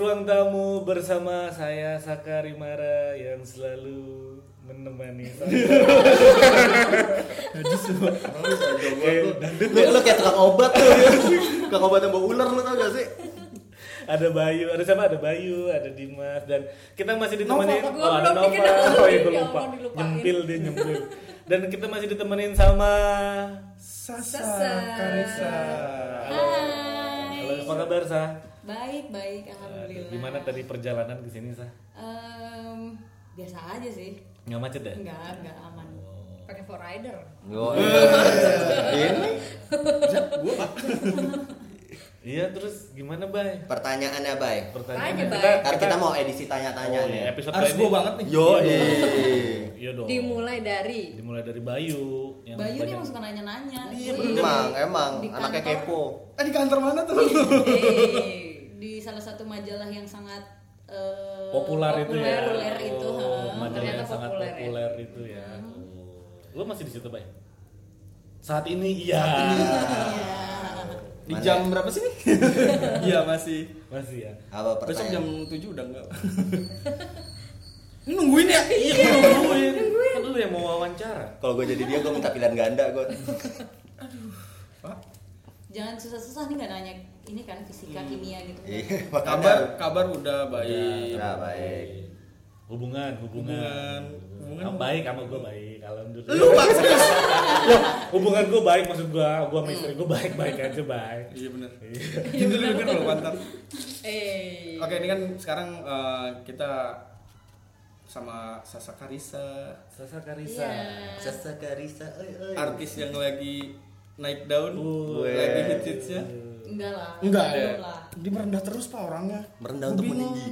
ruang tamu bersama saya Saka Rimara yang selalu menemani saya. Lu, lu kayak tukang obat tuh. tukang obat yang bawa ular lu tau gak sih? ada Bayu, ada siapa? Ada Bayu, ada Dimas dan kita masih ditemani Nova, oh, ada Nova. Oh, iya, Ya lupa. Allah, dilupain. Nyempil dia nyempil. Dan kita masih ditemenin sama Sasa, Sasa. Karisa. Hai. Halo, apa kabar, Sa? Baik, baik, alhamdulillah. Gimana tadi perjalanan ke sini, Sa? Em, biasa aja sih. Nggak macet ya? Enggak, enggak aman. pakai for rider Oh, ini Iya, terus gimana, Bay? pertanyaannya, Bay. Tanya, Bay. kita, Karena kita mau edisi tanya-tanya oh, iya, nih. episode Harus ini- banget nih. Yo, Iya dong. dimulai dari Dimulai dari Bayu yang Bayu nih emang suka nanya-nanya. Iya, Gue emang, emang di anaknya kantor- kepo. Eh di kantor mana tuh? Eh, di salah satu majalah yang sangat eh, populer itu ya. populer itu, Oh, majalah Ternyata yang sangat populer ya. itu ya. Oh. Lo masih di situ, Bay? Saat ini iya. Di Mana jam berapa sih nih? Iya masih. Masih ya. Apa Besok jam pertanyaan? 7 udah enggak. Ini nungguin ya? Iya, kan nungguin. Kan lu yang mau wawancara. Kalau gue jadi dia, gue minta pilihan ganda gue. Pak, Jangan susah-susah nih nggak nanya ini kan fisika kimia gitu. Iya, kabar makanya. kabar udah baik. Ya, baik. Hubungan, hubungan. Hubungan. Kamu baik sama gue baik. Alhamdulillah. Lu? Loh, hubungan gue baik maksud gue, gue sama istri gue baik baik aja baik. Iya bener. Iya. Gitu dulu kan kalau pantar. eh Oke, ini kan sekarang eh, kita sama Sasa Karisa, Sasa Karisa. Iya. Sasa Karisa, oi, oi. artis yang lagi naik daun, Wih. lagi hits hitsnya. Enggak lah. Enggak ya. lah. Dia merendah terus pak orangnya. Merendah Gua untuk meninggi.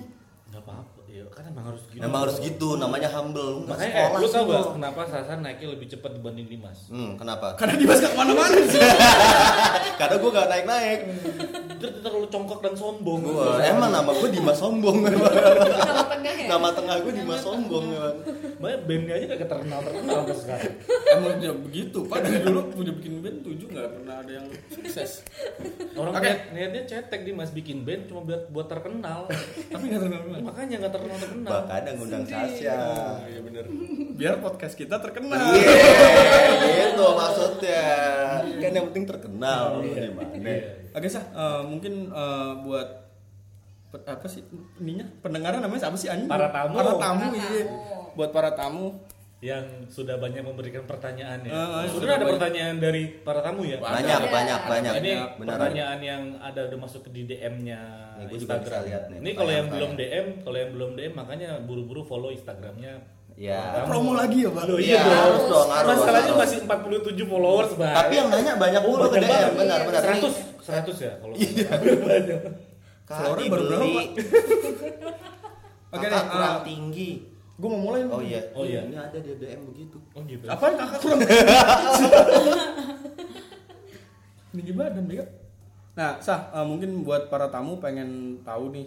Gak apa-apa, ya kan emang harus gitu. Emang harus gitu, namanya humble. Makanya eh, sekolah lu tau gak kenapa Sasa naiknya lebih cepat dibanding Dimas? Hmm, kenapa? Karena Dimas gak ke mana-mana sih. Karena gue gak naik-naik. Dia terlalu congkak dan sombong. Gua, emang nama gue Dimas Sombong memang. nama tengah ya Nama tengah gue Dimas Sombong memang. Makanya bandnya aja gak terkenal terkenal sampai sekarang. Emang dia begitu pak dari dulu punya bikin band tujuh nggak pernah ada yang sukses. Orang niat, niatnya cetek Dimas bikin band cuma buat buat terkenal. Tapi nggak terkenal Makanya gak terkenal terkenal. Makanya ngundang Sasha. Iya bener. Biar podcast kita terkenal. Iya, gitu maksudnya. Kan yang penting terkenal. Iya. Gimana? Oke sah, eh, mungkin eh, buat apa sih ininya pendengaran namanya apa sih anjing? Para tamu. Para tamu, Para iya. tamu. Buat para tamu. Yang sudah banyak memberikan pertanyaan ya. Eh, Sudah sudah ada banyak. pertanyaan dari para tamu ya. Banyak, Ada. banyak, banyak. Ini Beneran. pertanyaan yang ada udah masuk ke di DM-nya juga bisa lihat nih, Ini kalau yang belum. DM, kalau yang belum DM makanya buru-buru follow Instagramnya. Ya. Tamu. Promo lagi ya, Pak? Loh, Iya, harus dong, harus. Masalahnya harus. masih 47 followers, Bang. Tapi yang nanya banyak mulu ke Banyak DM, banget. benar, benar. 100, 100 ya kalau banyak. Followernya Kali baru berapa. Oke kurang eh, tinggi. Gue mau mulai. Oh iya. Oh iya. Ini ada di DM begitu. Oh gitu. Apa yang kakak kurang? Tinggi badan dia. Nah, sah eh, mungkin buat para tamu pengen tahu nih.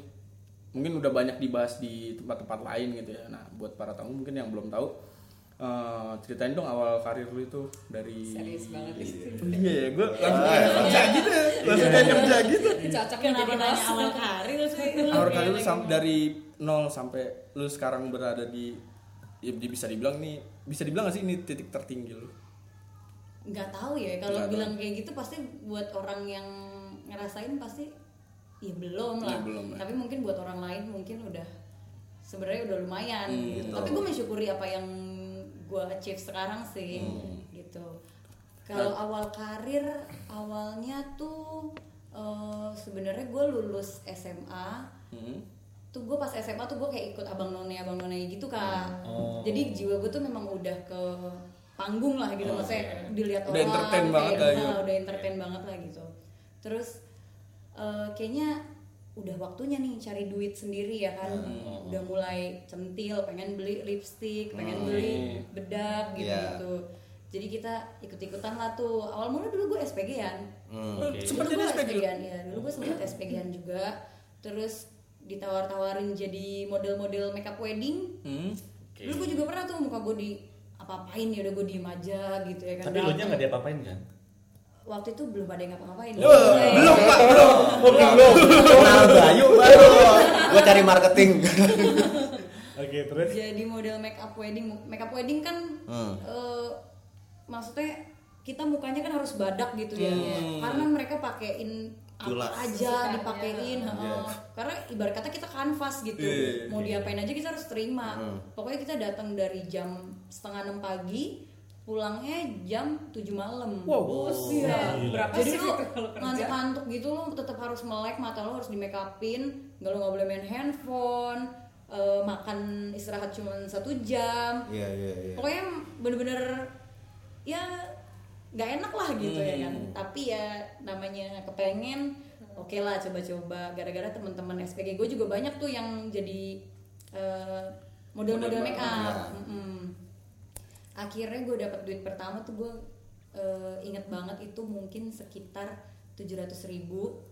Mungkin udah banyak dibahas di tempat-tempat lain gitu ya. Nah, buat para tamu mungkin yang belum tahu eh, ceritain dong awal karir lu itu dari Serius banget ya. Iya ya, gue langsung kayak kerja gitu ya. Langsung kayak kerja gitu. Kenapa jadi nanya awal karir sih? Awal karir lu dari nol sampai lu sekarang berada di ya bisa dibilang nih bisa dibilang gak sih ini titik tertinggi lu? Nggak tahu ya kalau bilang kayak gitu pasti buat orang yang ngerasain pasti ya belum lah. Ya, belum lah. Tapi mungkin buat orang lain mungkin udah sebenarnya udah lumayan Hmm, gitu. gitu. Tapi gue mensyukuri apa yang gue achieve sekarang sih Hmm. gitu. Kalau awal karir awalnya tuh eh, sebenarnya gue lulus SMA Hmm. tuh gue pas SMA tuh gue kayak ikut abang none abang none gitu kak Oh. jadi jiwa gue tuh memang udah ke panggung lah gitu maksudnya dilihat Udah orang entertain kayak banget lah, gitu, gitu. udah entertain banget lah gitu terus eh, kayaknya udah waktunya nih cari duit sendiri ya kan udah mulai centil pengen beli lipstick pengen beli bedak gitu Iya. gitu jadi kita ikut-ikutan lah tuh awal mula dulu gue SPG-an Hmm. Oke. Sempet gue SPG? SPG-an ya dulu gue sempet SPG-an juga terus ditawar-tawarin jadi model-model makeup wedding Hmm. Oke. dulu gue juga pernah tuh muka gue di apa-apain ya udah gue diem aja gitu ya kan Tapi lu nya nggak diapa-apain kan? waktu itu belum ada yang ngapa-ngapain Wah, belum pak belum. Oh belum. Kenal Bayu baru. Gua cari marketing. Oke, terus? Jadi model make up wedding make up wedding kan Hmm. eh, maksudnya kita mukanya kan harus badak gitu ya. Karena mereka pakein apa aja dipakein heeh. karena ibarat kata kita kanvas gitu. Mau diapain aja kita harus terima. Pokoknya kita datang dari jam setengah enam pagi pulangnya jam 7 malam Wow. iya. Berapa jadi sih ngantuk-ngantuk gitu lo tetap harus melek mata lo harus di make upin nggak lo nggak boleh main handphone eh, makan istirahat cuma satu jam Iya, iya, iya. pokoknya bener-bener ya nggak enak lah gitu ya kan Hmm. tapi ya namanya kepengen oke lah coba-coba gara-gara teman-teman SPG gue juga banyak tuh yang jadi eh, model-model Model make ya. up Mm-mm. Akhirnya gue dapat duit pertama tuh gue eh, inget banget itu mungkin sekitar 700 ribu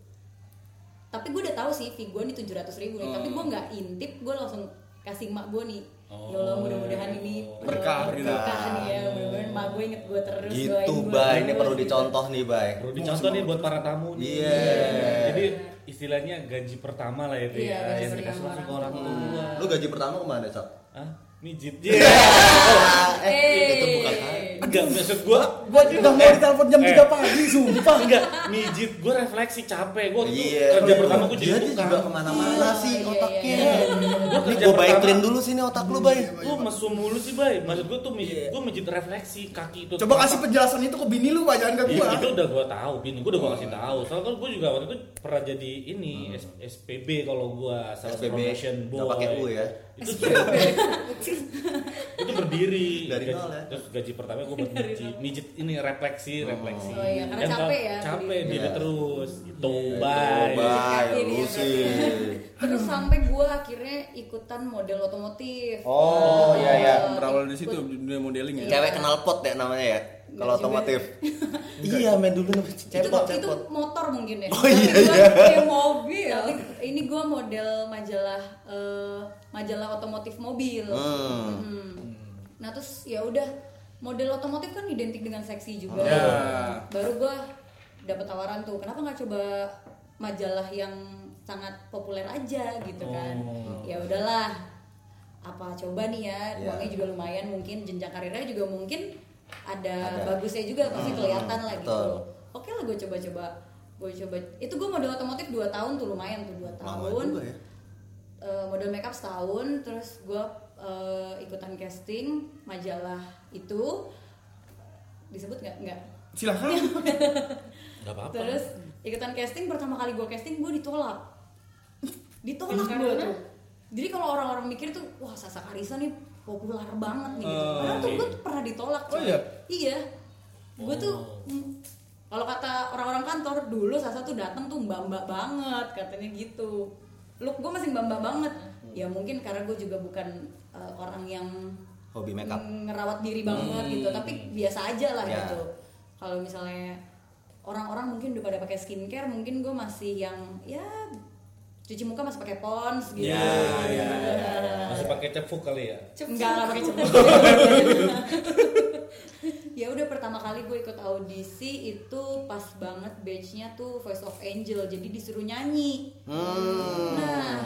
tapi gue udah tahu sih fee gue nih 700 ribu nih tapi gue nggak intip gue langsung kasih mak gue nih ya Allah mudah-mudahan ini Berkah gitu. berkah nih ya mudah-mudahan mak gue inget gue terus Gitu, Bay. Ini perlu dicontoh nih, Bay. perlu dicontoh nih buat para tamu nih. Iya. Jadi istilahnya gaji pertama lah itu Iya, ya, gaji yang dikasih pertama langsung ke orang tua. Lu gaji pertama ke mana, Cok? Hah? Mijit. eh, itu bukan Enggak maksud gua Gua udah mau ditelepon jam Eh. 3 pagi, sumpah. enggak mijit gua refleksi capek gua tuh Iya. kerja pertama gua dia jadi tukang. juga ke mana-mana sih iya, otaknya. iya, Gua kerja gue pertama- baiklin dulu sini otak lu, Bay. Lu mesum mulu sih, Bay. Maksud gua tuh mijit, gua mijit refleksi kaki itu. Coba kasih penjelasan itu ke bini lu, Pak, jangan ke Iya, gua. itu udah gua tahu, bini gua udah gua kasih tahu. Soalnya kan gua juga waktu itu pernah jadi ini S- SPB kalau gua sales SPB, promotion boy. pakai U ya? Itu itu berdiri Dari gaji, nol ya? terus gaji pertama gue buat mijit, mijit ini refleksi refleksi Oh iya, karena capek ya, capek diri Iya. terus gitu Oh, bye dia, sih. terus sampai gue akhirnya ikutan model otomotif Oh, iya, iya. Berawal dari situ dunia modeling ya. Cewek kenal pot ya namanya ya? Kalau otomotif. iya, main dulu itu cepot, itu cepot. motor mungkin ya Oh, iya, iya. kayak mobil Tapi ini gue model majalah eh, majalah otomotif mobil Hmm. Hmm. nah terus ya udah model otomotif kan identik dengan seksi juga Ya. baru gue dapet tawaran tuh kenapa nggak coba majalah yang sangat populer aja gitu kan ya udahlah apa coba nih ya Ya. uangnya juga lumayan mungkin jenjang karirnya juga mungkin ada, Ada. bagusnya juga pasti kelihatan lah gitu. oke lah gue coba-coba gue coba. Itu gue model otomotif 2 tahun tuh lumayan tuh 2 Lama tahun. juga ya. Eh, model makeup setahun terus gue eh, ikutan casting majalah itu. Disebut nggak? Nggak. Silahkan. nggak apa-apa. Terus ikutan casting pertama kali gue casting gue ditolak. Ditolak gue tuh. Jadi kalau orang-orang mikir tuh wah Sasa Karisa nih populer banget nih gitu. Padahal tuh gue tuh pernah ditolak Oh, iya? iya. Gue tuh mm, kalau kata orang-orang kantor dulu Sasa tuh datang tuh mbak-mbak banget katanya gitu. Look gue masih mbak-mbak banget. Ya mungkin karena gue juga bukan eh, orang yang Hobi makeup. ngerawat diri banget gitu. Tapi biasa aja lah Ya. gitu. Kalau misalnya orang-orang mungkin udah pada pakai skincare mungkin gue masih yang ya cuci muka masih pakai pons gitu. Ya ya masih pakai cepuk kali ya? Enggak lah pakai cepuk ya udah pertama kali gue ikut audisi itu pas banget batchnya tuh Voice of Angel jadi disuruh nyanyi. Hmm. Nah,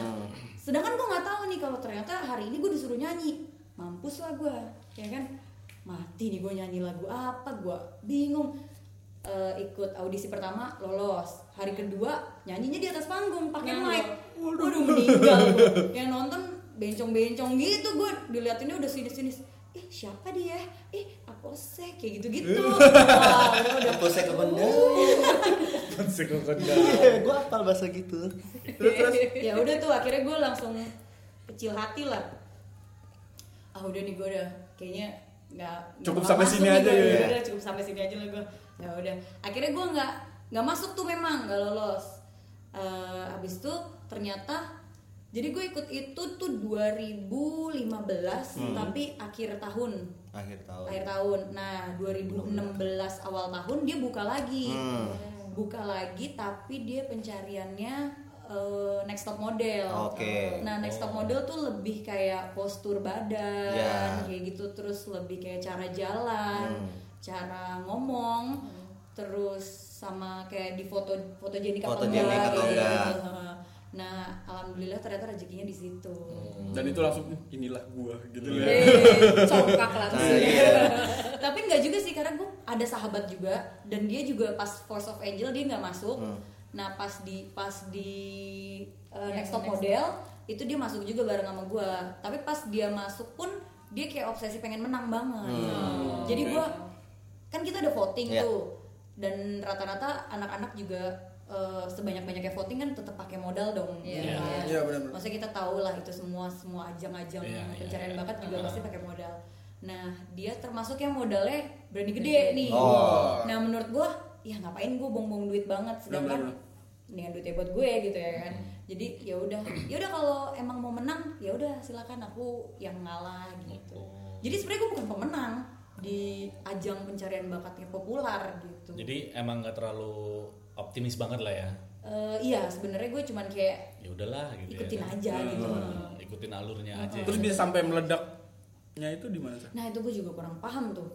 sedangkan gue nggak tahu nih kalau ternyata hari ini gue disuruh nyanyi, mampus lah gue, ya kan? Mati nih gue nyanyi lagu apa? Gue bingung. Eh, ikut audisi pertama lolos, hari kedua nyanyinya di atas panggung pakai Nganggur. mic, waduh meninggal gue. Yang nonton bencong-bencong gitu, gue diliatinnya udah sinis-sinis. Ih siapa dia? Ih apa sih kayak gitu-gitu. Wah, udah Aku saya ke benda. Sekongkong Iya, gue apal bahasa gitu. ya udah tuh akhirnya gue langsung kecil hati lah ah udah nih gue udah kayaknya nggak Cukup sampai sini aja gua. ya. udah cukup sampai sini aja lah gue ya udah akhirnya gue nggak nggak masuk tuh memang nggak lolos Eh, abis itu ternyata jadi gue ikut itu tuh 2015 tapi akhir tahun Akhir tahun. akhir tahun. Nah, 2016 awal tahun dia buka lagi. Hmm. Buka lagi tapi dia pencariannya eh, next top model. Oke. Nah, next top model tuh lebih kayak postur badan Ya. kayak gitu terus lebih kayak cara jalan, Hmm. cara ngomong, terus sama kayak di foto fotogenik apa Fotogenik enggak atau enggak. gitu. Heeh. nah alhamdulillah ternyata rezekinya di situ Dan itu langsung inilah gua gitu loh. Iya. Eh, congkak langsung. Nah, iya. tapi nggak juga sih karena gue ada sahabat juga dan dia juga pas Force of Angel dia nggak masuk Hmm. nah pas di pas di uh, Yang next top next model itu dia masuk juga bareng sama gue tapi pas dia masuk pun dia kayak obsesi pengen menang banget jadi gue kan kita ada voting Iya. tuh dan rata-rata anak-anak juga uh, sebanyak-banyaknya voting kan tetap pakai modal dong Iya. kan? Iya, benar-benar. maksudnya kita tahu lah itu semua semua ajang-ajang Iya, iya, pencarian iya. bakat juga pasti pakai modal. Nah, dia termasuk yang modalnya berani gede nih. Oh. Nah, menurut gua, ya ngapain gua buang-buang duit banget sedangkan mendingan duitnya buat gue gitu ya kan. Jadi ya udah, ya udah kalau emang mau menang, ya udah silakan aku yang ngalah gitu. Jadi sebenarnya gue bukan pemenang di ajang pencarian bakatnya populer gitu. Jadi emang nggak terlalu optimis banget lah ya. Eh, iya, sebenarnya gue cuman kayak Ya udahlah gitu ikutin ya. aja gitu. Hmm, ikutin alurnya aja. Terus bisa sampai meledaknya itu di mana sih? Nah itu gue juga kurang paham tuh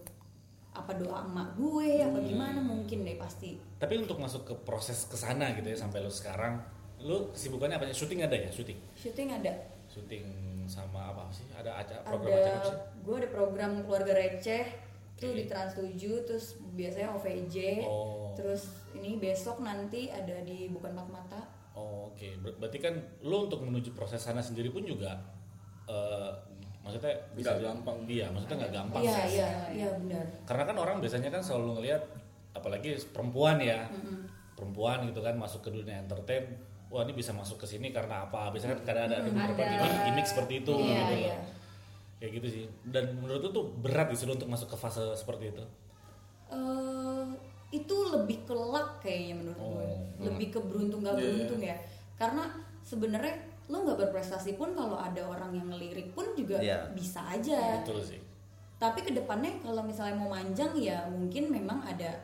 apa doa emak gue apa gimana mungkin deh pasti Tapi untuk masuk ke proses ke sana gitu ya sampai lu sekarang, lu kesibukannya apa? Syuting ada ya? Syuting? syuting ada Syuting sama apa sih? Ada acara program acara apa ada sih? gue ada program keluarga receh tuh Oke. di Trans 7 terus biasanya OVJ Oh. terus ini besok nanti ada di bukan empat mata Oh, oke. Ber- Berarti kan lu untuk menuju proses sana sendiri pun juga eh, maksudnya bisa di- gampang. Iya, maksudnya nggak gampang. iya iya iya benar Karena kan orang biasanya kan selalu ngelihat apalagi perempuan ya. Perempuan gitu kan masuk ke dunia entertain, wah ini bisa masuk ke sini karena apa? Biasanya kadang ada, ada beberapa gimmick, gimmick seperti itu Iya, gitu loh. Iya. Kayak gitu sih. Dan menurut lu tuh berat gitu untuk masuk ke fase seperti itu. eh itu lebih ke luck kayaknya menurut gue Oh. lebih ke beruntung gak Iya, beruntung ya karena sebenarnya lo nggak berprestasi pun kalau ada orang yang ngelirik pun juga Iya. bisa aja Betul sih. tapi ke depannya kalau misalnya mau manjang ya mungkin memang ada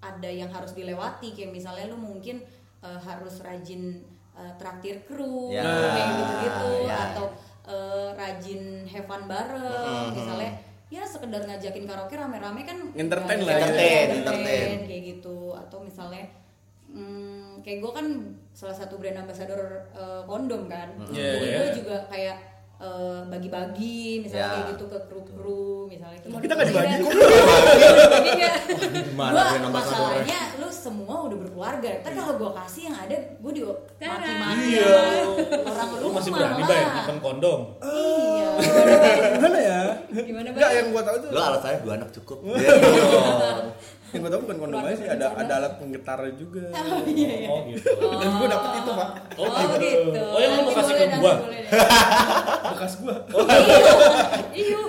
ada yang harus dilewati kayak misalnya lu mungkin eh, harus rajin eh, traktir kru Ya. kayak gitu-gitu Ya. atau eh, rajin have fun bareng misalnya ya sekedar ngajakin karaoke rame-rame kan Entertain lah ya. Entertain, entertain, entertain. kayak gitu atau misalnya hmm, kayak gue kan salah satu brand ambassador eh, kondom kan Iya, jadi iya. gue juga kayak eh, bagi-bagi misalnya Ya. kayak gitu ke kru-kru misalnya Kita nggak dibagi kok. Jadi kayak Gimana gua brand ambassador? masalahnya udah berkeluarga ntar kalau gue kasih yang ada gue di maki-maki Iya. orang Lu masih berani bayar nyimpen kondom. iya Gimana ya? Gimana Enggak yang gua tahu tuh. Lo alasannya dua anak cukup. Yang gua tahu bukan kondom aja sih, ada ada alat penggetar juga. oh iya iya Oh gitu. Dan gua dapet itu, Pak. Oh, oh gitu. gitu Oh, yang lu mau kasih ke deh. Bekas gua. iya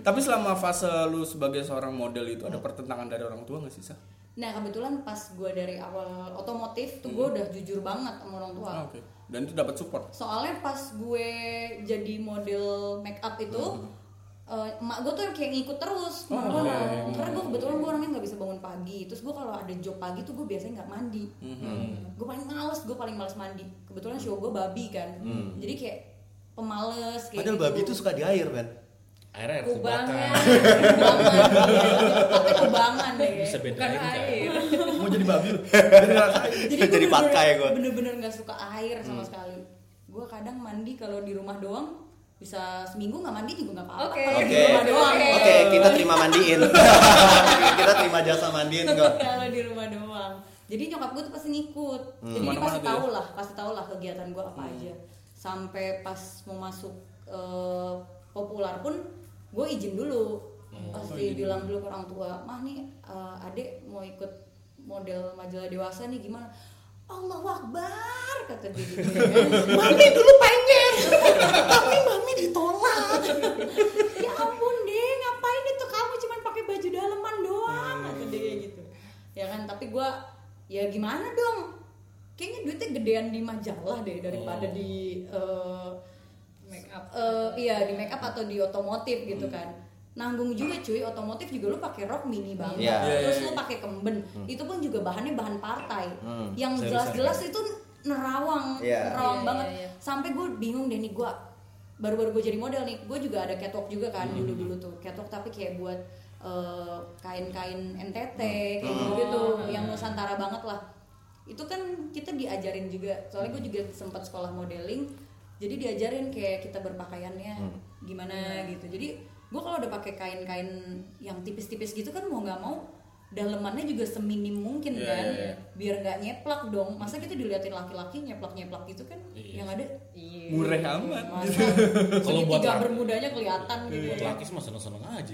Tapi selama fase lu sebagai seorang model itu ada pertentangan dari orang tua nggak sih, Sa? Nah kebetulan pas gue dari awal otomotif tuh gue udah jujur banget sama orang tua Ah, Oke. Dan itu dapat support. soalnya pas gue jadi model make up itu eh, emak gue tuh yang kayak ngikut terus Oh, emak gua. oke. karena gue kebetulan gue orangnya nggak bisa bangun pagi terus gue kalau ada job pagi tuh gue biasanya nggak mandi gue paling males gue paling males mandi kebetulan show gue babi kan jadi kayak pemales kayak Padahal gitu. babi itu suka di air kan. Akhirnya harus Kubangan. kubangan Tepatnya kubangan deh Bisa Bukan bedain kan. air. Mau jadi babi jadi Jadi gue pakai gua. bener-bener nggak suka air sama sekali gue kadang mandi kalau di rumah doang bisa seminggu nggak mandi juga nggak apa-apa Oke. kalau di Oke. rumah doang Oke, kita terima mandiin. kita terima jasa mandiin kok. kalau di rumah doang jadi nyokap gue tuh pasti ngikut jadi dia pasti ya? tahu lah pasti tahu lah kegiatan gue apa aja sampai pas mau masuk eh, populer pun gue izin dulu. Pasti bilang dulu. ke orang tua mah nih eh, adek mau ikut model majalah dewasa nih gimana? Allah Akbar kata dia gitu. Mami dulu pengen. Tapi mami ditolak. Ya ampun deh ngapain itu? Kamu cuman pakai baju daleman doang kata dia kayak gitu. Ya kan tapi gua ya gimana dong? Kayaknya duitnya gedean di majalah deh daripada di eh, Make up. eh, iya di make up atau di otomotif gitu kan. Nanggung juga cuy otomotif juga lu pakai rok mini banget. Iya. Iya, terus iya, lu pakai kemben. Itu pun juga bahannya bahan partai. Hmm. yang jelas-jelas itu nerawang Iya. nerawang Iya, banget. iya, iya. sampai gue bingung deh nih gue baru-baru gue jadi model nih. Gue juga ada catwalk juga kan Hmm. dulu-dulu tuh. Catwalk tapi kayak buat eh, kain-kain NTT kayak Hmm. gitu gitu yang nusantara banget lah. Itu kan kita diajarin juga. Soalnya gue juga sempat sekolah modeling jadi diajarin kayak kita berpakaiannya gimana gitu jadi gue kalau udah pakai kain-kain yang tipis-tipis gitu kan mau nggak mau dalemannya juga seminim mungkin Iya, kan iya, iya. biar nggak nyeplak dong masa kita diliatin laki-laki nyeplak-nyeplak gitu kan Iya. yang ada Iya. Murah amat. Kalau buat laki- bermudanya kelihatan gitu Buat laki sih mah seneng-seneng aja.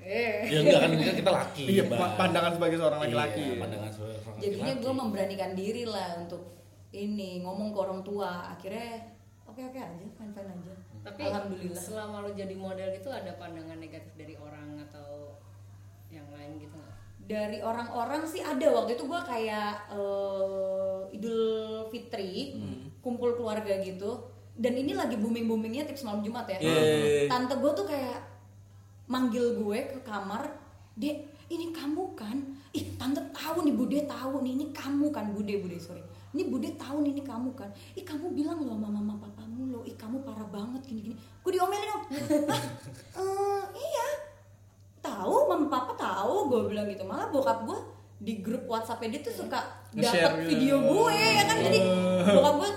eh Ya enggak kan kita, kita laki. Iya, pa- pandangan sebagai seorang laki-laki. Iya, pandangan sebagai seorang jadinya gue memberanikan diri lah untuk ini ngomong ke orang tua akhirnya oke oke aja fine fine aja Tapi alhamdulillah. selama lo jadi model gitu ada pandangan negatif dari orang atau yang lain gitu nggak? dari orang-orang sih ada. Waktu itu gue kayak eh, Idul Fitri kumpul keluarga gitu. Dan ini lagi booming boomingnya tips malam Jumat ya. Iya. tante gue tuh kayak manggil gue ke kamar dek ini kamu kan? Ih tante tahu nih bude tahu nih ini kamu kan bude bude sorry. Ini bude tahu nih ini kamu kan? Ih kamu bilang loh sama mama papamu loh ih kamu parah banget gini gini gue diomelin dong? Eh, iya. Tahu mama papa tahu. Gue bilang gitu. Malah bokap gue di grup WhatsApp dia tuh suka dapat gitu. video gue ya kan? Jadi bokap gue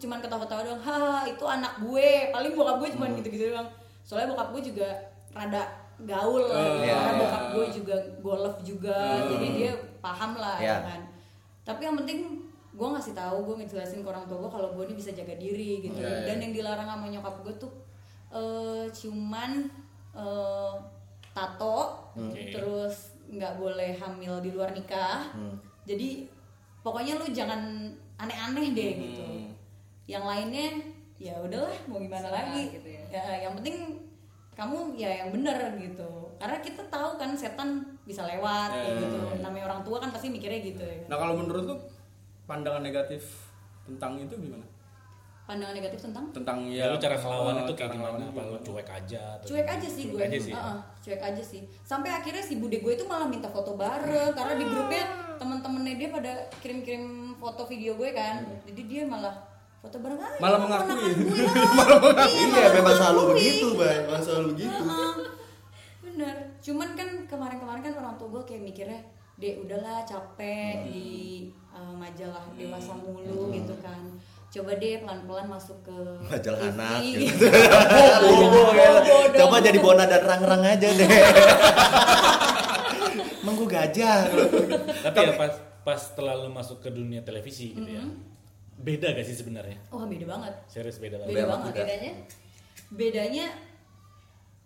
cuman ketawa-tawa doang. Haha itu anak gue. Paling bokap gue cuman gitu-gitu doang. Soalnya bokap gue juga rada gaul lah. Gitu. iya, karena iya. bokap gue juga golf juga. Jadi dia paham lah Iya. ya kan? Tapi yang penting gue ngasih tahu gue ngejelasin ke orang tua gue kalau gue ini bisa jaga diri gitu. Iya, iya. dan yang dilarang sama nyokap gue tuh eh, cuman eh, tato Oke. terus nggak boleh hamil di luar nikah. Jadi pokoknya lu jangan aneh-aneh deh gitu. Yang lainnya ya udahlah mau gimana lagi. gitu ya. ya yang penting kamu ya yang bener gitu. Karena kita tahu kan setan bisa lewat kayak gitu. namanya orang tua kan pasti mikirnya gitu ya. Nah kalau menurut lu pandangan negatif tentang itu gimana? pandangan negatif tentang Tentang Ya, lu cara ngelawan eh, itu kayak gimana? Apa lu cuek aja? atau cuek gimana? aja sih Cuek gue aja sih. ya? Heeh, cuek aja sih sampai akhirnya si bude gue itu malah minta foto bareng karena di grupnya teman-temannya dia pada kirim-kirim foto video gue kan jadi dia malah foto bareng aja Malah sama mengakui. ponakan gue lah. Iya, memang selalu mengakui. begitu, Bang. Memang selalu begitu. Bener cuman kan kemarin-kemarin kan orang tua gue kayak mikirnya dek udahlah capek di uh, majalah dewasa mulu gitu kan coba deh pelan-pelan masuk ke Majalah TV, anak, gitu. Bobo. Bobo Coba jadi bona dan rang-rang aja deh. Emang gue gajah. Tapi ya pas pas setelah lu masuk ke dunia televisi gitu ya. Beda gak sih sebenarnya? wah beda banget Serius beda banget. beda Beda banget beda. Bedanya? bedanya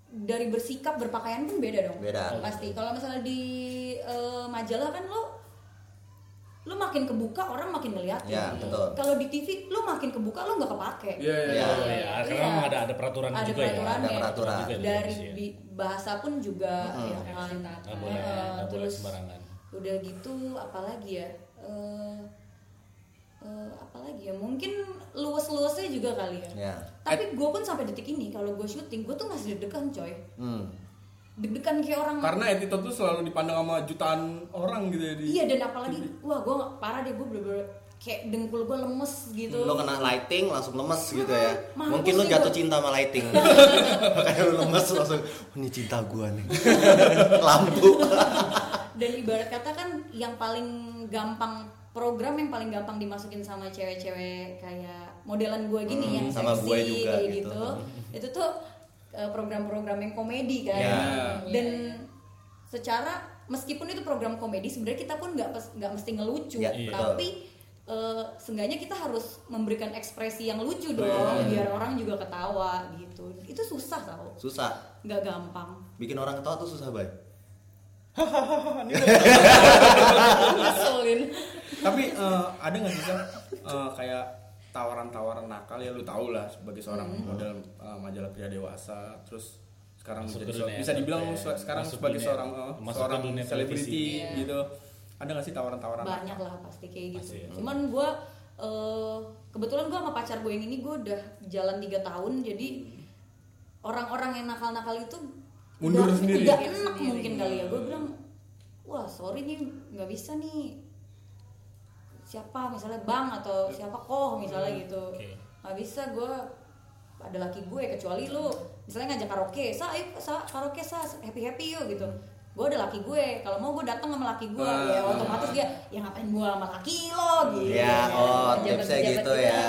dari bersikap berpakaian pun beda dong Beda. pasti kalau misalnya di eh, majalah kan lo lo makin kebuka orang makin ngeliatin Ya, betul. kalau di TV lo makin kebuka lo nggak kepake Iya, iya. Iya. Oh iya, karena Iya. memang ada ada peraturan Ada juga ya. peraturannya. Ada peraturan. juga di dari ya. bi- bahasa pun juga ya kan Nggak boleh, Eh, nggak boleh terus sembarangan. udah gitu apalagi ya Eh, eh, apalagi ya mungkin luas-luasnya juga kali ya Ya. tapi gue pun sampai detik ini kalau gue syuting gue tuh masih deg-degan coy Hmm. deg-degan kayak orang Karena attitude tuh selalu dipandang sama jutaan orang gitu ya di. iya dan apalagi wah gue parah deh gue bener-bener kayak dengkul gue lemes gitu Lo kena lighting langsung lemes gitu ya. Mampus Mungkin lo jatuh cinta sama lighting. Makanya lo lemes langsung, oh, ini cinta gua nih. Lampu. dan ibarat kata kan yang paling gampang program yang paling gampang dimasukin sama cewek-cewek kayak modelan gue gini Hmm, yang sama seksi gue juga kayak gitu. gitu itu tuh eh, program-program yang komedi kan Ya. dan secara meskipun itu program komedi sebenarnya kita pun nggak nggak mesti ngelucu Ya, Iya. tapi eh, seenggaknya kita harus memberikan ekspresi yang lucu dong Iya. biar orang juga ketawa gitu itu susah tau Susah. nggak gampang Bikin orang ketawa tuh susah, Bay. ngeselin Tapi eh, ada nggak sih eh, kayak tawaran-tawaran nakal ya lu tau lah sebagai seorang Hmm. model eh, majalah pria dewasa terus sekarang Masuk dunia bisa dibilang se- sekarang Masuk sebagai dunia- seorang masuk ke seorang dunia selebriti televisi. gitu. Ada nggak sih tawaran-tawaran? banyak lah pasti kayak gitu Pasti ya. cuman gue kebetulan gue sama pacar gue yang ini gue udah jalan tiga tahun jadi orang-orang yang nakal-nakal itu Mundur udah sendiri. tidak enak mungkin kali ya. Gue bilang wah sorry nih nggak bisa nih. Siapa? Misalnya bang atau siapa koh misalnya gitu. Oke. nggak bisa gue ada laki gue kecuali lu. Misalnya ngajak karaoke sa ayo sa karaoke sa happy happy yuk gitu. Gue ada laki gue. Kalau mau gue datang sama laki gue Ah. ya otomatis dia ya ngapain gue sama laki lo? Gitu. Ya, oh, Pejabat- tipsnya pejabat gitu ya.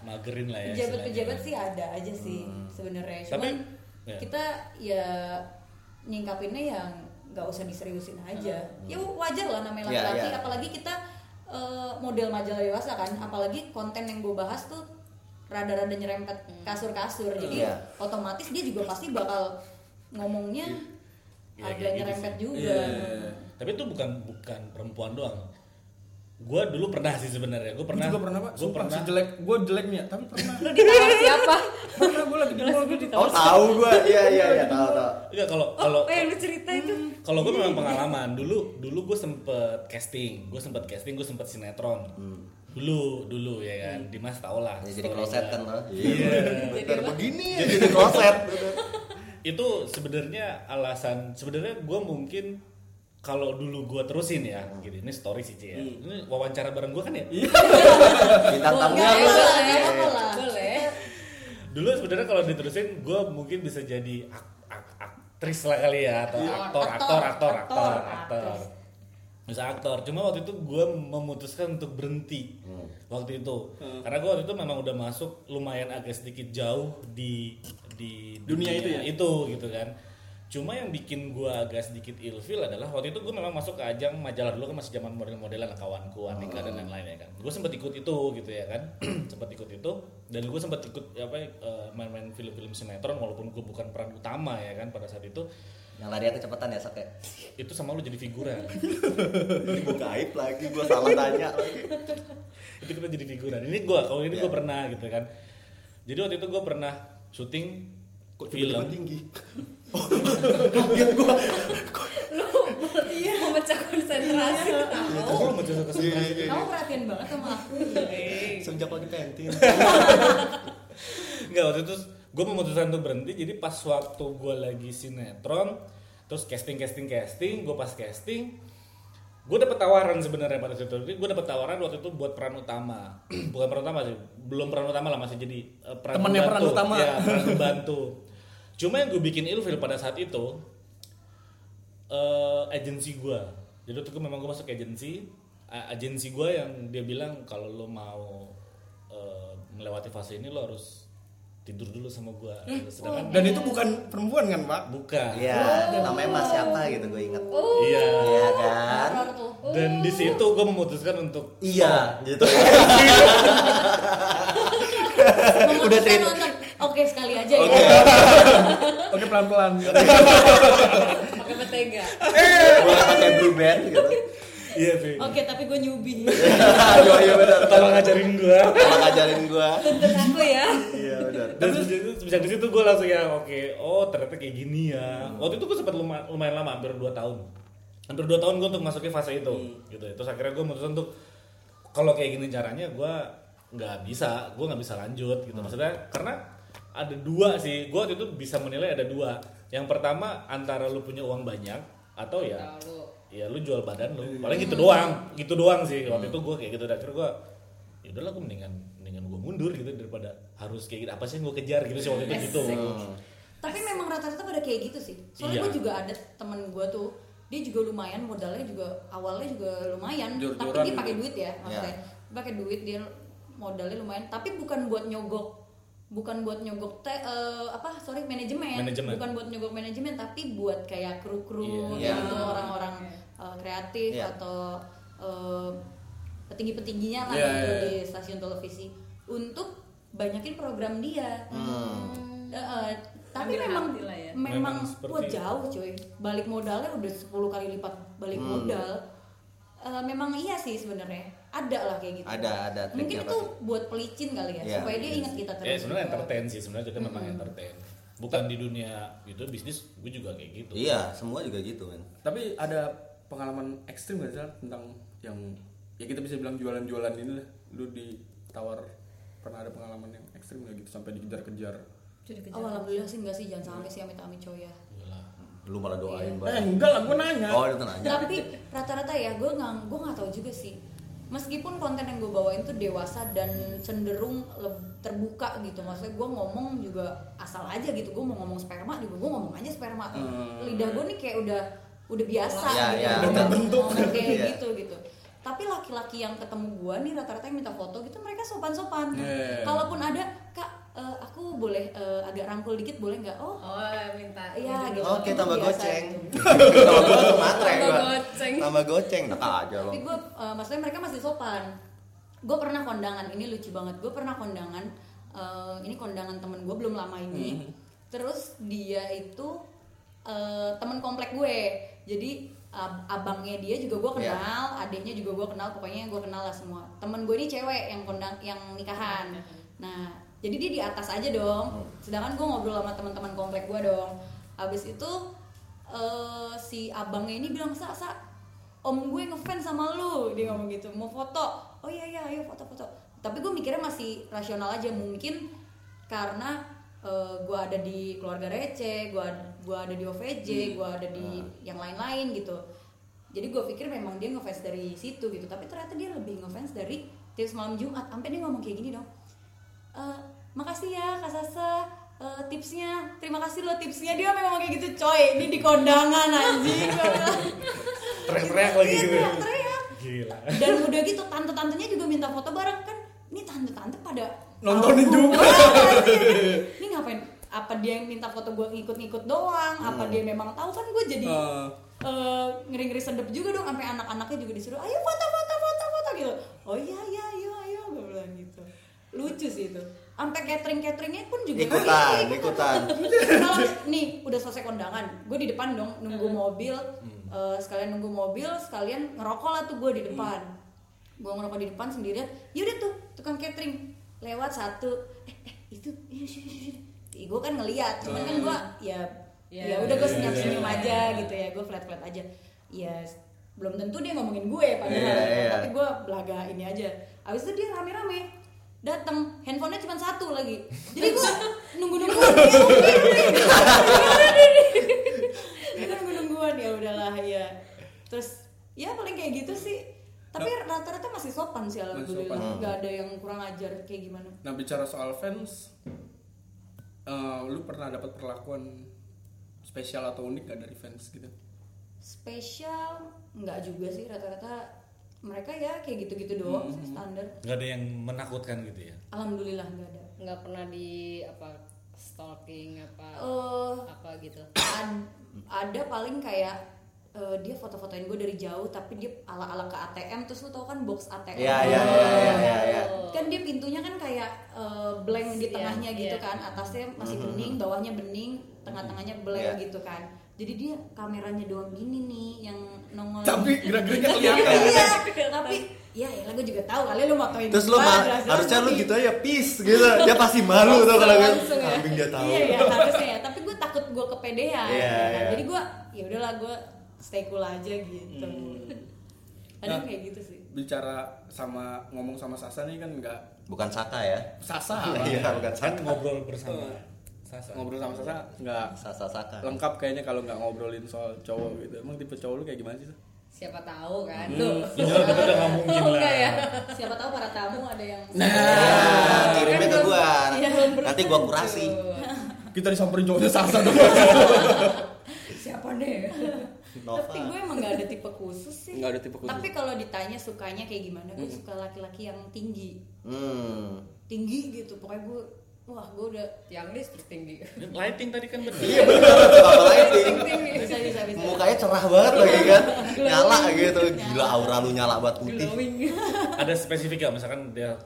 magerin lah ya pejabat-pejabat istilahnya. sih ada aja sih sebenarnya. Tapi, ya. kita ya nyingkapinnya yang nggak usah diseriusin aja ya wajar lah namanya Ya, laki-laki ya. apalagi kita eh, model majalah dewasa kan apalagi konten yang gue bahas tuh rada-rada nyerempet kasur-kasur jadi Iya. otomatis dia juga pasti bakal ngomongnya Ya, agak kayak gitu nyerempet sih. juga Iya. tapi itu bukan bukan perempuan doang gue dulu pernah sih sebenarnya. Gue Gue pernah. juga pernah pak. gue pernah. si jelek. Gue jelek nih ya, tapi pernah. lu ditawar siapa? Pernah gue lagi di mall gue Oh tahu gue, iya iya iya tahu tahu. Enggak kalau kalau oh yang lu cerita itu. Kalau gue memang pengalaman dulu dulu gue sempet casting. Gue sempet casting gue sempet sinetron. Dulu dulu ya kan. Dimas tau lah Ya, jadi kloset kan loh. Iya. Bener begini ya jadi kloset. itu sebenarnya alasan sebenarnya gue mungkin kalau dulu gue terusin ya gitu. Ini story sih Ci, ya. Ini wawancara bareng gue kan ya? Bintang tamunya lu. lah. boleh dulu sebenarnya kalau diterusin gue mungkin bisa jadi ak- ak- aktris lah kali ya atau Iya, aktor aktor, aktor aktor aktor aktor, bisa aktor. Cuma waktu itu gue memutuskan untuk berhenti waktu itu. Karena gue waktu itu memang udah masuk lumayan agak sedikit jauh di di Dunia itu ya? itu gitu kan cuma yang bikin gue agak sedikit ilfil adalah waktu itu gue memang masuk ke ajang majalah dulu kan masih zaman model-modelan kawanku Anika dan lain-lain ya kan gue sempat ikut itu gitu ya kan sempat ikut itu dan gue sempat ikut apa eh, main-main film-film sinetron walaupun gue bukan peran utama ya kan pada saat itu Yang lari kecepatan ya sak ya. itu sama lu jadi figuran Ini gue gaib lagi, gue salah tanya lagi. itu kita jadi figuran ini gue kalau ini Iya. gue pernah gitu kan jadi waktu itu gue pernah syuting Kok film tinggi? Oh, kaget gue. iya. Memecah konsentrasi. Kok lu mau jatuh ke Iya, kamu perhatian banget sama aku. Semenjak lagi pentin. Enggak waktu itu gue memutuskan untuk berhenti. Jadi pas waktu gue lagi sinetron terus casting casting casting gue pas casting gue dapet tawaran sebenarnya pada saat itu. Gue dapet tawaran waktu itu buat peran utama. Bukan peran utama sih belum peran utama lah masih jadi eh, peran Temennya peran utama. ya peran pembantu cuma yang gue bikin ilfil pada saat itu eh agensi gue jadi waktu itu memang gue masuk agensi agensi gue yang dia bilang kalau lo mau eh, melewati fase ini lo harus tidur dulu sama gue sedangkan Dan itu bukan perempuan kan pak? bukan Iya, namanya Mas siapa gitu gue inget. iya Iya kan? tuh dan di situ gue memutuskan untuk Iya, gitu. Memutuskan Udah cerita. Oke sekali aja ya. Oke. Pelan pelan. pakai mentega Gue pakai blue band gitu. iya sih oke tapi gue nyubi Aduh, iya benar. tolong ngajarin gue Tolong ajarin gue. tuntut aku ya. Iya benar. dan sejak di situ gue langsung ya oke. Oh ternyata kayak gini ya. Waktu itu gue sempat lumayan, lumayan lama hampir 2 tahun. Hampir 2 tahun gue untuk masukin fase itu gitu. Terus akhirnya gue memutuskan untuk kalau kayak gini caranya gue nggak bisa gue nggak bisa lanjut gitu. Maksudnya karena ada dua sih. Gue waktu itu bisa menilai ada dua. Yang pertama antara lu punya uang banyak atau ya ya lu jual badan lu. Paling gitu doang. Gitu doang sih. Waktu itu gue kayak gitu. Dan akhirnya gue ya udahlah gue mendingan mendingan gue mundur gitu daripada harus kayak gitu. Apa sih yang gue kejar gitu sih waktu itu gitu. Tapi memang rata-rata pada kayak gitu sih. Soalnya Iya. gue juga ada temen gue tuh dia juga lumayan modalnya juga awalnya juga lumayan tapi dia gitu. pakai duit ya maksudnya. Pakai duit dia modalnya lumayan. Tapi bukan buat nyogok bukan buat nyogok te, eh, apa sorry manajemen. Manajemen. bukan buat nyogok manajemen tapi buat kayak kru kru Iya. gitu Iya. orang-orang eh, kreatif Iya. atau eh, petinggi-petingginya lah Iya, gitu iya. di stasiun televisi untuk banyakin program dia. Hmm. Eh, eh, tapi Ambil memang ya. memang, Memang wah jauh cuy. Balik modalnya udah 10 kali lipat balik Hmm. modal. Eh, memang iya sih sebenarnya. Ada lah kayak gitu. Ada, ada Mungkin itu pasti. buat pelicin kali ya, Iya. supaya dia ingat kita terus. ya sebenarnya entertain sih sebenarnya itu memang entertain bukan di dunia itu bisnis gue juga kayak gitu Iya, semua juga gitu kan. Tapi ada pengalaman ekstrim gak sih tentang yang ya kita bisa bilang jualan-jualan ini lah. Lu ditawar pernah ada pengalaman yang ekstrim gak gitu sampai dikejar-kejar? Oh, alhamdulillah sih enggak sih jangan sampai sih amit-amit coy ya. Lu malah doain Eh banget. enggak lah, gue nanya. Oh, itu nanya. Tapi rata-rata ya gue nggak gue nggak tahu juga sih. Meskipun konten yang gue bawain tuh dewasa dan cenderung terbuka gitu, maksudnya gue ngomong juga asal aja gitu, gue mau ngomong sperma juga gue ngomong aja sperma. Hmm. Lidah gue nih kayak udah udah biasa Ya, gitu ya, udah kayak Iya. gitu gitu tapi laki-laki yang ketemu gua nih rata-rata yang minta foto gitu mereka sopan-sopan Yeah. kalaupun ada kak eh, aku boleh eh, agak rangkul dikit boleh nggak oh oh minta Iya gitu. Oke, tambah goceng. matre Tambah goceng. Tambah goceng, tak aja lo. Tapi gue, maksudnya mereka masih sopan. Gue pernah kondangan, ini lucu banget. Gue pernah kondangan, eh, ini kondangan temen gue belum lama ini. Terus dia itu eh, temen komplek gue. Jadi ab- abangnya dia juga gue Iya. kenal, adiknya juga gue kenal. Pokoknya gue kenal lah semua. Temen gue ini cewek yang kondang, yang nikahan. Nah, jadi dia di atas aja dong. Sedangkan gue ngobrol sama teman-teman komplek gue dong. Habis itu eh, si abangnya ini bilang sa sa om gue ngefans sama lu. Dia ngomong gitu mau foto? Oh iya iya ayo foto-foto tapi gue mikirnya masih rasional aja. Mungkin karena eh, gue ada di keluarga receh gue gue ada di OVJ gue ada di yang lain-lain gitu. Jadi gue pikir memang dia ngefans dari situ gitu. Tapi ternyata dia lebih ngefans dari tips malam Jumat. Sampai dia ngomong kayak gini dong "Eh, makasih ya Kak Sasa. Eh, tipsnya. Terima kasih lo tipsnya. Dia memang kayak gitu coy. Ini di kondangan anjing. Bilang. Teriak-teriak lagi Iya, gitu. teriak-teriak. Dan udah gitu tante-tantenya juga minta foto bareng. Kan ini tante-tante pada Nontonin tahu juga. iya ini ngapain? Apa dia yang minta foto gue ngikut-ngikut doang? Apa dia memang tahu? Kan gue jadi Eh. eh, ngeri-ngeri sedep juga dong sampai anak-anaknya juga disuruh ayo foto foto foto foto gitu. Oh iya iya ayo ayo gue bilang gitu lucu sih itu. Sampai catering cateringnya pun juga Ikutan, Iya, ikutan. kalau nih udah selesai kondangan gue di depan dong nunggu mobil eh, sekalian nunggu mobil sekalian ngerokok lah tuh gue di depan. Gue ngerokok di depan sendirian yaudah tuh tukang catering lewat satu. Eh, eh itu gue kan ngeliat cuman kan gue ya Ya. ya udah gue Iya, senyum senyum iya, aja iya. gitu ya gue flat flat aja. Ya belum tentu dia ngomongin gue padahal Iya, iya. tapi gue belaga ini aja. Abis itu dia rame rame datang handphonenya cuma satu lagi. Jadi gue nunggu nungguan dia nunggu nungguan ya udahlah ya terus ya paling kayak gitu sih. Tapi rata-rata masih sopan sih alhamdulillah. nggak ada yang kurang ajar kayak gimana. Nah bicara soal fans, eh, lu pernah dapat perlakuan spesial atau unik gak dari fans gitu? spesial nggak juga sih rata-rata mereka ya kayak gitu-gitu doang sih standar Gak ada yang menakutkan gitu ya. alhamdulillah nggak ada nggak pernah di apa stalking apa Eh, apa gitu ad- ada paling kayak eh, dia foto-fotoin gue dari jauh tapi dia ala-ala ke ATM terus lu tau kan box ATM Iya, iya, iya, iya, iya, iya. kan dia pintunya kan kayak eh, blank di Iya, tengahnya gitu iya. kan atasnya masih bening bawahnya bening tengah-tengahnya blank Iya. gitu kan jadi dia kameranya doang gini nih yang nongol Tapi gerak-geriknya kelihatan. iya tapi ya ya gue juga tahu kali lu motoin Terus lu gua, ma- jelas-jelas harusnya lu gitu aja peace gitu. Dia pasti malu tuh kalau gitu. langsung ya. Kambing dia tahu. Iya ya harusnya ya. Tapi gue takut gue kepedean. Iya, ya kan? iya. Jadi gue ya udahlah gue stay cool aja gitu. Kadang Nah. kayak gitu sih. Bicara sama ngomong sama Sasa nih kan nggak Bukan Saka ya. Sasa Iya, bukan Kan Saka. ngobrol bersama Sasa. ngobrol sama Sasa nggak Sasa Saka. lengkap kayaknya kalau nggak ngobrolin soal cowok gitu. Emang tipe cowok lu kayak gimana sih? Siapa tahu kan Hmm. Loh. Iya, kita udah nggak mungkin Oh, lah. enggak ya Siapa tahu para tamu ada yang Nah, kirimnya ke gua. Iya. Nanti gua kurasi. Kita disamperin cowoknya Sasa dong. siapa deh. Nova. Tapi gue emang gak ada tipe khusus sih. Nggak ada tipe khusus. Tapi kalau ditanya sukanya kayak gimana, gue suka laki-laki yang tinggi, Hmm. tinggi gitu. Pokoknya gue, wah gue udah yang listrik tinggi Lighting tadi kan bener. Iya bener, suka lighting. bisa bisa bisa. Mukanya cerah banget lagi kan. Nyala gitu. Gila aura lu nyala banget putih. Ada spesifik gak? Misalkan dia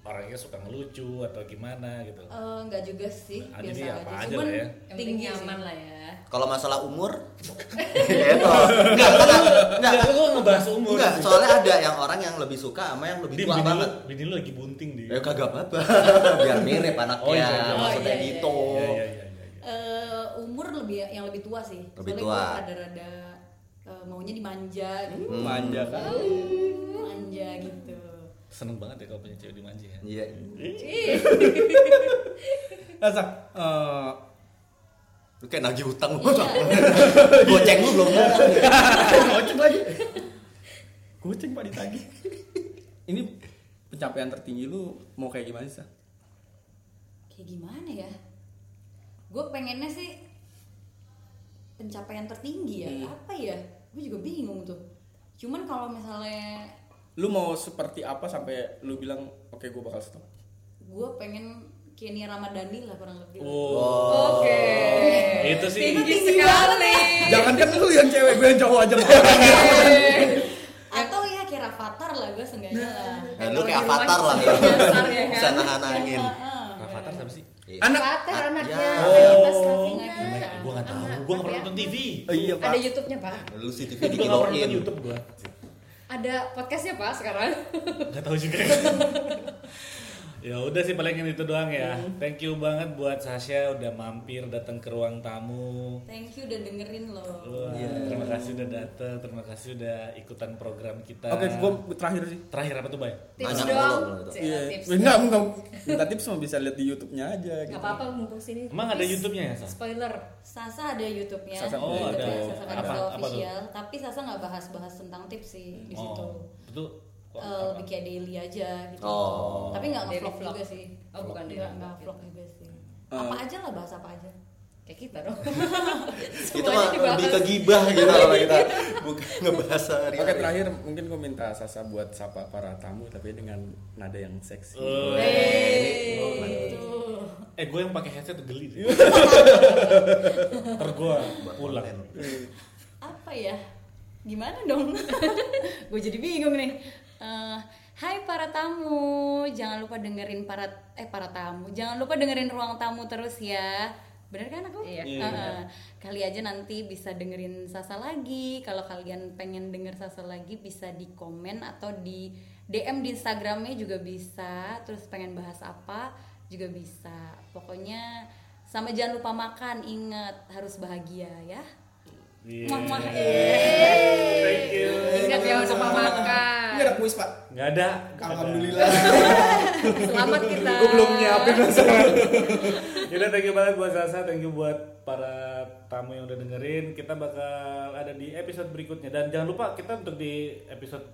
orangnya suka ngelucu atau gimana gitu. Eh, nggak juga sih, Nah, biasa jadi aja. apa aja Cuman lah ya. tinggi nyaman sih. lah ya Kalau masalah umur, gitu. Enggak, enggak, enggak. Enggak, lu ngebahas umur. Enggak, soalnya ada yang orang yang lebih suka sama yang lebih tua bini banget. lu, bini lu lagi bunting di. Ya kagak apa-apa. Biar mirip anaknya. Oh, iya, iya. Maksudnya Oh, iya, iya, gitu. Iya, iya, iya, iya. Eh, umur lebih yang lebih tua sih. Lebih Soalnya tua. gue rada-rada eh, maunya dimanja gitu. Manja kan. Manja gitu. Seneng banget ya kalau punya cewek dimanja ya. Iya. Nah, Sa, eh, Lu kayak nagih utang lu. Iya. Goceng lu belum ngomong. Goceng lagi. Goceng pak ditagih. Ini pencapaian tertinggi lu mau kayak gimana sih? Kayak gimana ya? Gue pengennya sih pencapaian tertinggi ya Hmm. apa ya gue juga bingung tuh cuman kalau misalnya lu mau seperti apa sampai lu bilang oke gue bakal stop gue pengen kayak Nia Ramadhani lah kurang lebih Oh, Oke. itu sih. Tinggi sekali. jangan kan lu yang cewek gue yang cowok aja atau ya kayak Rafathar lah gue seenggaknya lah Nah, lu kayak avatar lah dasar ya kan? Bisa nahan angin. Rafathar siapa sih? anak Pater anaknya Ya. Oh. Gue gak tahu, gue gak apa pernah nonton TV. oh, iya pak Ada YouTube-nya, Pak. Lu si TV Gue gak pernah nonton. YouTube gue. Ada podcastnya, Pak, sekarang. Gak tahu juga. ya udah sih paling itu doang ya. Thank you banget buat Sasha udah mampir datang ke ruang tamu. thank you udah dengerin loh Wah, Terima kasih udah datang, terima kasih udah ikutan program kita. oke gue terakhir sih Terakhir apa tuh, Bay? Tips Banyak dong. Iya, tips. enggak, enggak. Minta tips mah bisa lihat di YouTube-nya aja gitu. Gak apa-apa mumpung sini. Emang ada. YouTube-nya ya, Sa? Spoiler. Sasa ada YouTube-nya Sasa- oh, YouTube-nya ada. Sasa Apa- Capital apa tuh? official tapi Sasa nggak bahas-bahas tentang tips sih di situ Oh, itu Eh, lebih kayak daily aja gitu Oh. tapi nggak vlog. juga sih Oh, bukan daily nggak vlog. vlog juga sih Eh. apa aja lah bahas apa aja Kayak kita dong. Itu mah lebih ke gibah gitu kalau kita bukan ngebahas sehari. Oke terakhir mungkin gue minta Sasa buat sapa para tamu tapi dengan nada yang seksi. Oh, Hey. Eh, gue yang pakai headset geli deh. Ntar gue pulang. apa ya gimana dong gue jadi bingung nih Eh, Hai para tamu, jangan lupa dengerin para eh para tamu, jangan lupa dengerin ruang tamu terus ya. Bener kan aku? Iya. Heeh. Kali aja nanti bisa dengerin Sasa lagi. Kalau kalian pengen denger Sasa lagi bisa di komen atau di DM di Instagramnya juga bisa. Terus pengen bahas apa juga bisa. Pokoknya sama jangan lupa makan, ingat harus bahagia ya. Iya. Muah, muah. Thank you. Ingat ya untuk makan. Ini ada kuis pak. Nggak ada. Alhamdulillah. Selamat kita. Gue belum nyiapin masalah. Yaudah thank you banget buat Sasa, thank you buat para tamu yang udah dengerin. Kita bakal ada di episode berikutnya dan jangan lupa kita untuk di episode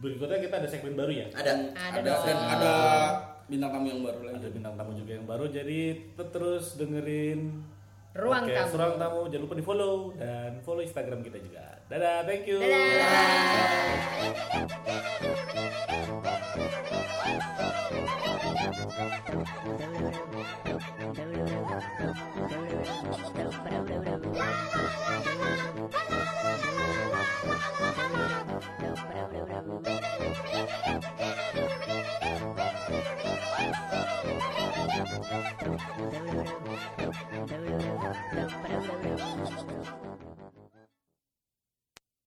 berikutnya kita ada segmen baru ya. Ada. Ada, Ada dan ada bintang tamu yang baru lagi. Ada bintang tamu juga yang baru jadi tetap terus dengerin Ruang Oke, Tamu. Ruang tamu jangan lupa di follow dan follow Instagram kita juga. Dadah, thank you. Thank you.